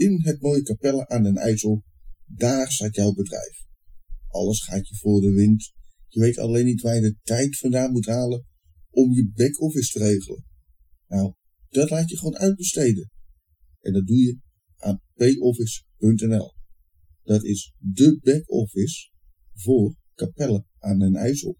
in het mooie Capelle aan den IJssel, daar staat jouw bedrijf. Alles gaat je voor de wind. Je weet alleen niet waar je de tijd vandaan moet halen om je back-office te regelen. Nou, dat laat je gewoon uitbesteden. En dat doe je aan payoffice.nl. Dat is de back-office voor Capelle aan den IJssel.